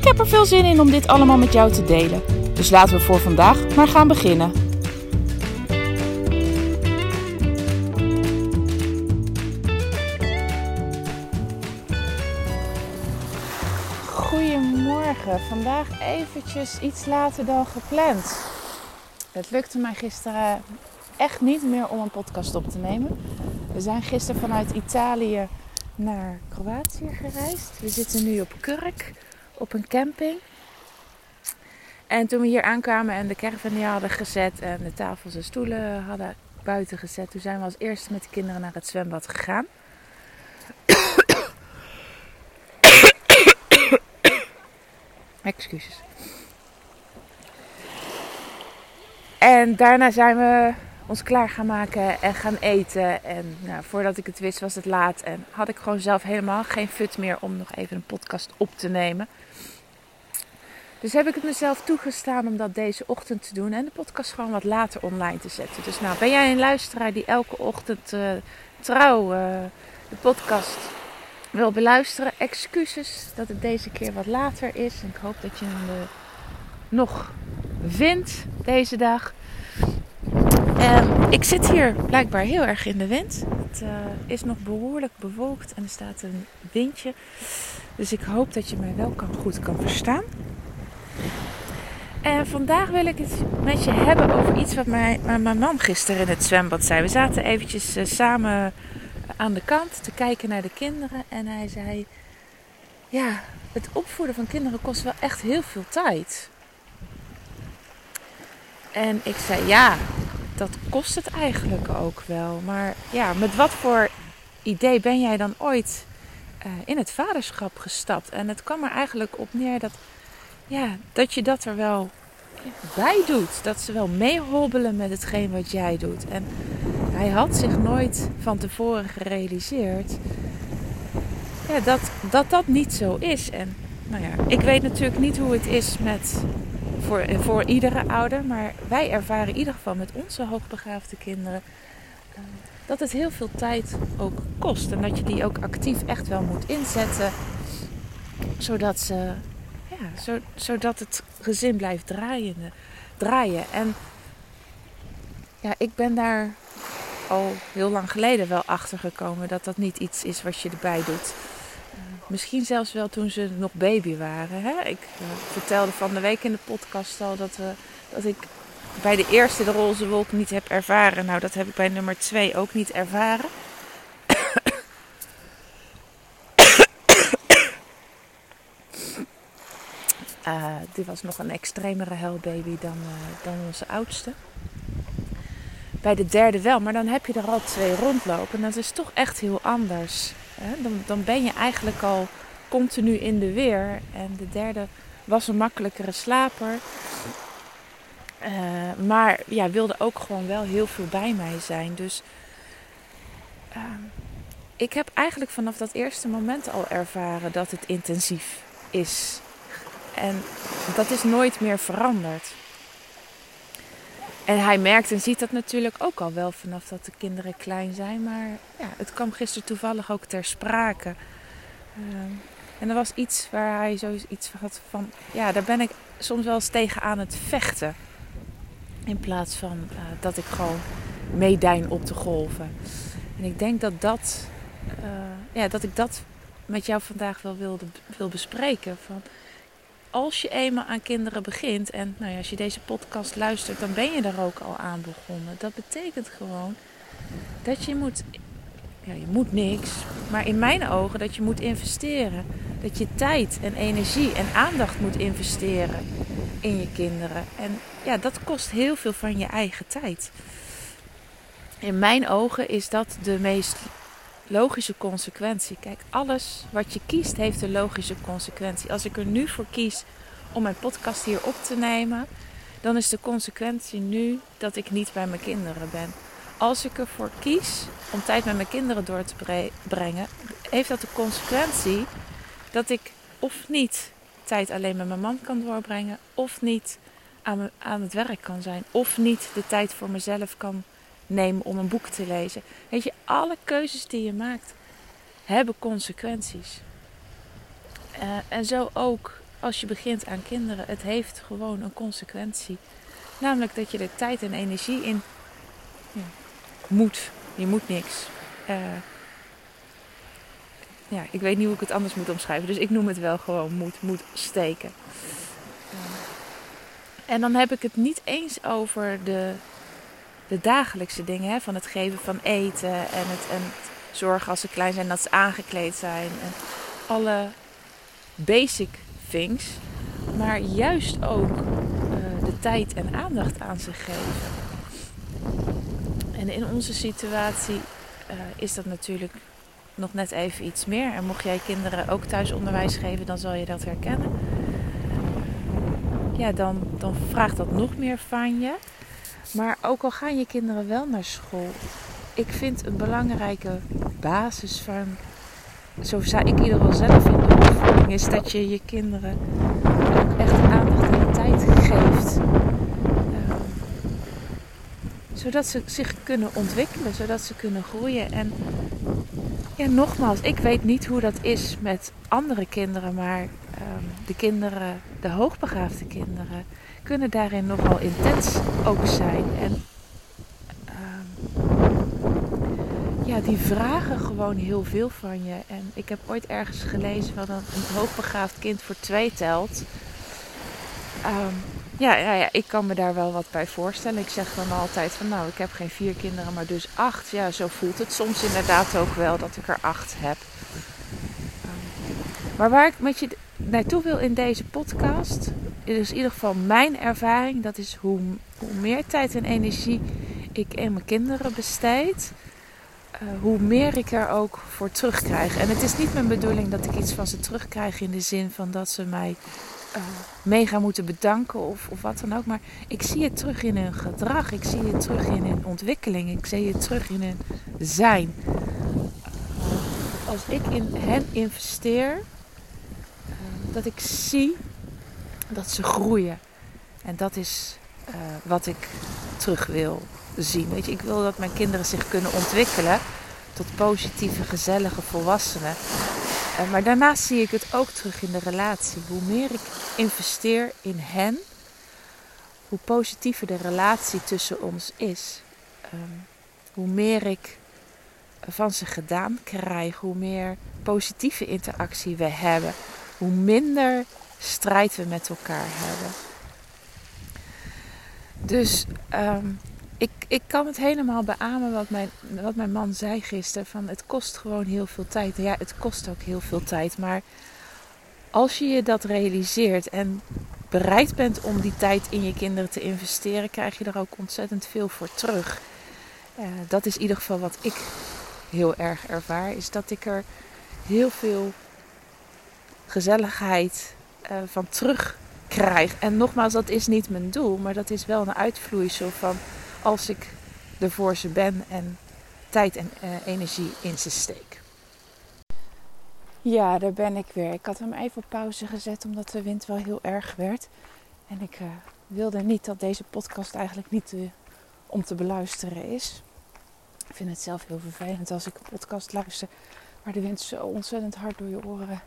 Ik heb er veel zin in om dit allemaal met jou te delen. Dus laten we voor vandaag maar gaan beginnen. Goedemorgen. Vandaag eventjes iets later dan gepland. Het lukte mij gisteren echt niet meer om een podcast op te nemen. We zijn gisteren vanuit Italië naar Kroatië gereisd. We zitten nu op Kurk, op een camping. En toen we hier aankwamen en de caravan neer hadden gezet en de tafels en stoelen hadden buiten gezet, toen zijn we als eerste met de kinderen naar het zwembad gegaan. Excuses. En daarna zijn we ons klaar gaan maken en gaan eten. En nou, voordat ik het wist was het laat. En had ik gewoon zelf helemaal geen fut meer om nog even een podcast op te nemen. Dus heb ik het mezelf toegestaan om dat deze ochtend te doen. En de podcast gewoon wat later online te zetten. Dus nou, ben jij een luisteraar die elke ochtend uh, trouw uh, de podcast wil beluisteren? Excuses dat het deze keer wat later is. Ik hoop dat je hem uh, nog vindt deze dag. Ik zit hier blijkbaar heel erg in de wind. Het uh, is nog behoorlijk bewolkt en er staat een windje. Dus ik hoop dat je mij wel kan, goed kan verstaan. En vandaag wil ik het met je hebben over iets wat mijn, mijn man gisteren in het zwembad zei. We zaten eventjes uh, samen aan de kant te kijken naar de kinderen. En hij zei: Ja, het opvoeden van kinderen kost wel echt heel veel tijd. En ik zei: Ja, dat kost het eigenlijk ook wel. Maar ja, met wat voor idee ben jij dan ooit uh, in het vaderschap gestapt? En het kwam er eigenlijk op neer dat, ja, dat je dat er wel bij doet. Dat ze wel meehobbelen met hetgeen wat jij doet. En hij had zich nooit van tevoren gerealiseerd ja, dat, dat dat niet zo is. En nou ja, ik weet natuurlijk niet hoe het is met voor, voor iedere ouder. Maar wij ervaren in ieder geval met onze hoogbegaafde kinderen uh, dat het heel veel tijd ook kost. En dat je die ook actief echt wel moet inzetten. Zodat, ze, ja, zo, zodat het gezin blijft draaien, draaien. En ja, ik ben daar al heel lang geleden wel achter gekomen dat dat niet iets is wat je erbij doet. Misschien zelfs wel toen ze nog baby waren. Hè? Ik uh, vertelde van de week in de podcast al dat, we, dat ik bij de eerste de roze wolk niet heb ervaren. Nou, dat heb ik bij nummer twee ook niet ervaren. Uh, dit was nog een extremere huilbaby dan, dan onze oudste. Bij de derde wel, maar dan heb je er al twee rondlopen. En dat is toch echt heel anders. Dan, dan ben je eigenlijk al continu in de weer. En de derde was een makkelijkere slaper. Uh, maar ja, wilde ook gewoon wel heel veel bij mij zijn. Dus uh, ik heb eigenlijk vanaf dat eerste moment al ervaren dat het intensief is. En dat is nooit meer veranderd. En hij merkt en ziet dat natuurlijk ook al wel vanaf dat de kinderen klein zijn. Maar ja, het kwam gisteren toevallig ook ter sprake. Uh, en er was iets waar hij zoiets had van... Ja, daar ben ik soms wel eens tegen aan het vechten. In plaats van uh, dat ik gewoon meedijn op de golven. En ik denk dat dat... Uh, ja, dat ik dat met jou vandaag wel wilde, wil bespreken. Van, als je eenmaal aan kinderen begint, en nou ja, als je deze podcast luistert, dan ben je daar ook al aan begonnen. Dat betekent gewoon dat je moet, ja, je moet niks, maar in mijn ogen dat je moet investeren. Dat je tijd en energie en aandacht moet investeren in je kinderen. En ja, dat kost heel veel van je eigen tijd. In mijn ogen is dat de meest logische consequentie. Kijk, alles wat je kiest heeft een logische consequentie. Als ik er nu voor kies om mijn podcast hier op te nemen, dan is de consequentie nu dat ik niet bij mijn kinderen ben. Als ik ervoor kies om tijd met mijn kinderen door te brengen, heeft dat de consequentie dat ik of niet tijd alleen met mijn man kan doorbrengen, of niet aan, aan het werk kan zijn, of niet de tijd voor mezelf kan nemen om een boek te lezen. Weet je, alle keuzes die je maakt hebben consequenties. Uh, en zo ook als je begint aan kinderen. Het heeft gewoon een consequentie. Namelijk dat je er tijd en energie in ja, moet. Je moet niks. Uh, ja, ik weet niet hoe ik het anders moet omschrijven. Dus ik noem het wel gewoon moet, moet steken. En dan heb ik het niet eens over de, de dagelijkse dingen. Hè, van het geven van eten en het, en zorgen als ze klein zijn dat ze aangekleed zijn. En alle basic things. Maar juist ook uh, de tijd en aandacht aan ze geven. En in onze situatie uh, is dat natuurlijk nog net even iets meer. En mocht jij kinderen ook thuisonderwijs geven, dan zal je dat herkennen. Ja, dan, dan vraagt dat nog meer van je. Maar ook al gaan je kinderen wel naar school, ik vind een belangrijke basis van, zo zei ik ieder geval zelf in de opvoeding, is dat je je kinderen ook echt aandacht en tijd geeft. Ehm, zodat ze zich kunnen ontwikkelen, zodat ze kunnen groeien. En ja, nogmaals, ik weet niet hoe dat is met andere kinderen, maar de kinderen, de hoogbegaafde kinderen, kunnen daarin nogal intens ook zijn. En ehm, ja, die vragen gewoon heel veel van je. En ik heb ooit ergens gelezen van een, hoogbegaafd kind voor twee telt. Um, ja, ja, ja, ik kan me daar wel wat bij voorstellen. Ik zeg dan altijd van nou, ik heb geen vier kinderen, maar dus acht. Ja, zo voelt het soms inderdaad ook wel dat ik er acht heb. Maar waar ik met je naartoe wil in deze podcast, is in ieder geval mijn ervaring. Dat is hoe, hoe meer tijd en energie ik in mijn kinderen besteed, uh, hoe meer ik er ook voor terugkrijg. En het is niet mijn bedoeling dat ik iets van ze terugkrijg in de zin van dat ze mij uh, mega moeten bedanken of, of wat dan ook. Maar ik zie het terug in hun gedrag. Ik zie het terug in hun ontwikkeling. Ik zie het terug in hun zijn. Als ik in hen investeer, dat ik zie dat ze groeien. En dat is uh, wat ik terug wil zien. Weet je, ik wil dat mijn kinderen zich kunnen ontwikkelen tot positieve, gezellige volwassenen. Uh, maar daarnaast zie ik het ook terug in de relatie. Hoe meer ik investeer in hen, hoe positiever de relatie tussen ons is. Um, hoe meer ik van ze gedaan krijg, hoe meer positieve interactie we hebben, hoe minder strijd we met elkaar hebben. Dus um, ik, ik kan het helemaal beamen wat mijn, wat mijn man zei gisteren. Van het kost gewoon heel veel tijd. Ja, het kost ook heel veel tijd. Maar als je je dat realiseert en bereid bent om die tijd in je kinderen te investeren, krijg je er ook ontzettend veel voor terug. Uh, dat is in ieder geval wat ik heel erg ervaar. Is dat ik er heel veel gezelligheid uh, van terug krijg. En nogmaals, dat is niet mijn doel, maar dat is wel een uitvloeisel van als ik er voor ze ben en tijd en uh, energie in ze steek. Ja, daar ben ik weer. Ik had hem even op pauze gezet omdat de wind wel heel erg werd. En ik uh, wilde niet dat deze podcast eigenlijk niet om te beluisteren is. Ik vind het zelf heel vervelend als ik een podcast luister waar de wind zo ontzettend hard door je oren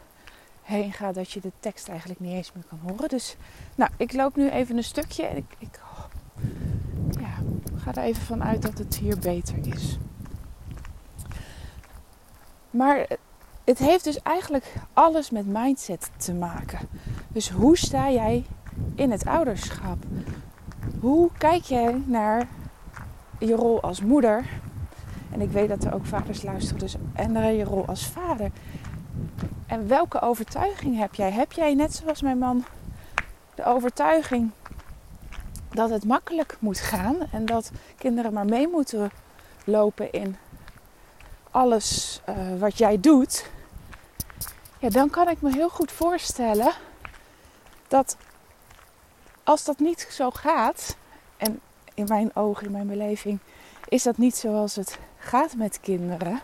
heen gaat dat je de tekst eigenlijk niet eens meer kan horen. Dus nou, ik loop nu even een stukje en ik, ik ja, ga er even van uit dat het hier beter is. Maar het heeft dus eigenlijk alles met mindset te maken. Dus hoe sta jij in het ouderschap? Hoe kijk jij naar je rol als moeder? En ik weet dat er ook vaders luisteren, dus en naar je rol als vader. En welke overtuiging heb jij? Heb jij net zoals mijn man de overtuiging dat het makkelijk moet gaan en dat kinderen maar mee moeten lopen in alles uh, wat jij doet, ja, dan kan ik me heel goed voorstellen dat als dat niet zo gaat, en in mijn ogen, in mijn beleving, is dat niet zoals het gaat met kinderen,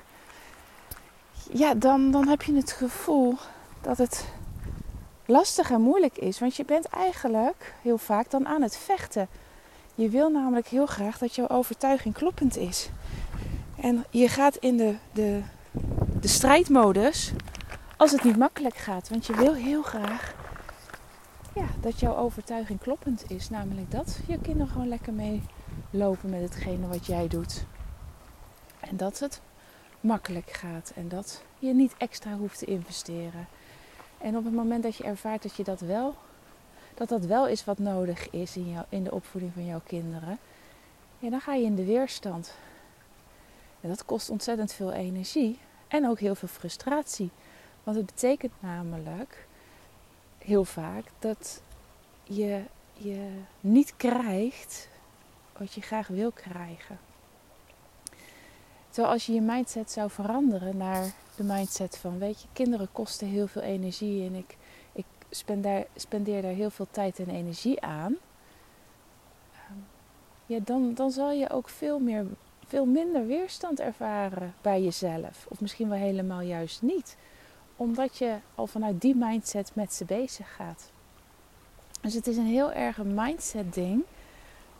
ja, dan, dan heb je het gevoel dat het lastig en moeilijk is. Want je bent eigenlijk heel vaak dan aan het vechten. Je wil namelijk heel graag dat jouw overtuiging kloppend is. En je gaat in de, de, de strijdmodus als het niet makkelijk gaat. Want je wil heel graag ja, dat jouw overtuiging kloppend is. Namelijk dat je kinderen gewoon lekker meelopen met hetgene wat jij doet. En dat het makkelijk gaat. En dat je niet extra hoeft te investeren. En op het moment dat je ervaart dat je dat wel, dat dat wel is wat nodig is in, jou, in de opvoeding van jouw kinderen, dan ga je in de weerstand. En dat kost ontzettend veel energie en ook heel veel frustratie. Want het betekent namelijk heel vaak dat je, je niet krijgt wat je graag wil krijgen. Terwijl als je je mindset zou veranderen naar de mindset van, weet je, kinderen kosten heel veel energie en ik, ik spendeer, spendeer daar heel veel tijd en energie aan. Ehm, ja, dan, dan zal je ook veel, meer, veel minder weerstand ervaren bij jezelf. Of misschien wel helemaal juist niet. Omdat je al vanuit die mindset met ze bezig gaat. Dus het is een heel erg een mindset ding.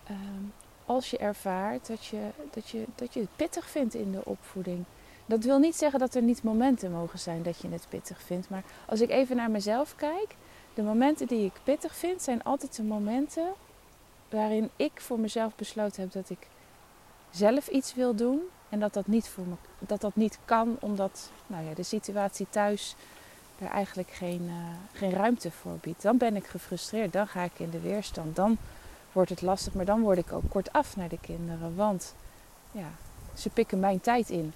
Ehm, als je ervaart dat je, dat, je, dat je het pittig vindt in de opvoeding. Dat wil niet zeggen dat er niet momenten mogen zijn dat je het pittig vindt. Maar als ik even naar mezelf kijk, de momenten die ik pittig vind, zijn altijd de momenten waarin ik voor mezelf besloten heb dat ik zelf iets wil doen. En dat dat niet, voor dat, dat niet kan, omdat nou ja, de situatie thuis er eigenlijk geen, uh, geen ruimte voor biedt. Dan ben ik gefrustreerd, dan ga ik in de weerstand. Dan wordt het lastig, maar dan word ik ook kortaf naar de kinderen. Want ja, ze pikken mijn tijd in.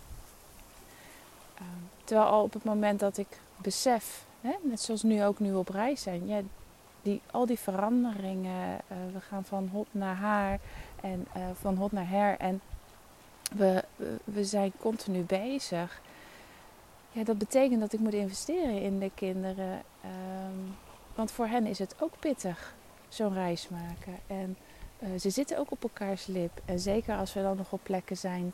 Ehm, terwijl al op het moment dat ik besef, hè, net zoals nu ook nu op reis zijn, ja, die, al die veranderingen, uh, we gaan van hot naar haar en uh, van hot naar her en we, we zijn continu bezig. Ja, dat betekent dat ik moet investeren in de kinderen. Um, want voor hen is het ook pittig zo'n reis maken. En uh, ze zitten ook op elkaars lip. En zeker als we dan nog op plekken zijn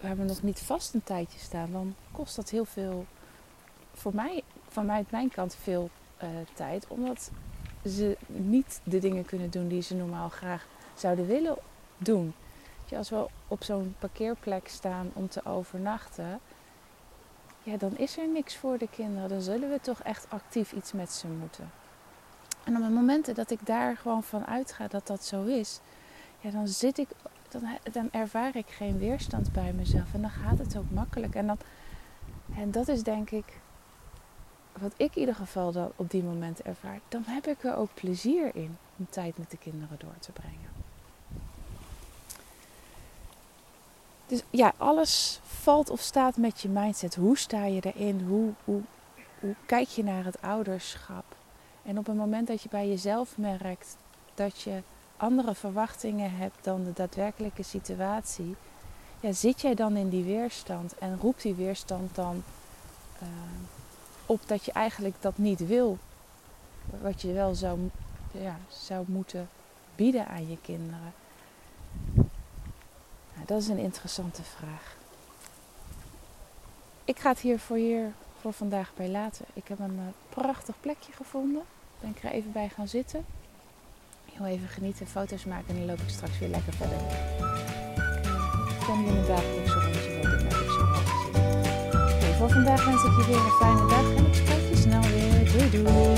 waar we nog niet vast een tijdje staan, dan kost dat heel veel, voor mij, van mij, mijn kant, veel uh, tijd. Omdat ze niet de dingen kunnen doen die ze normaal graag zouden willen doen. als we op zo'n parkeerplek staan om te overnachten, ja, dan is er niks voor de kinderen. Dan zullen we toch echt actief iets met ze moeten. En op de momenten dat ik daar gewoon van uitga dat dat zo is, ja, dan zit ik, dan, dan ervaar ik geen weerstand bij mezelf. En dan gaat het ook makkelijk. En, dan, en dat is denk ik wat ik in ieder geval dan op die momenten ervaar. Dan heb ik er ook plezier in om tijd met de kinderen door te brengen. Dus ja, alles valt of staat met je mindset. Hoe sta je erin? Hoe, hoe, hoe kijk je naar het ouderschap? En op het moment dat je bij jezelf merkt dat je andere verwachtingen hebt dan de daadwerkelijke situatie, ja, zit jij dan in die weerstand en roept die weerstand dan uh, op dat je eigenlijk dat niet wil, wat je wel zou, ja, zou moeten bieden aan je kinderen? Nou, dat is een interessante vraag. Ik ga het hier voor hier voor vandaag bij laten. Ik heb een uh, prachtig plekje gevonden. Ben ik er even bij gaan zitten. Heel even genieten, foto's maken en dan loop ik straks weer lekker verder. Ik ben in een dagelijkse rondje wat ik voor vandaag wens ik je weer een fijne dag en ik spreek je snel weer. Doei doei!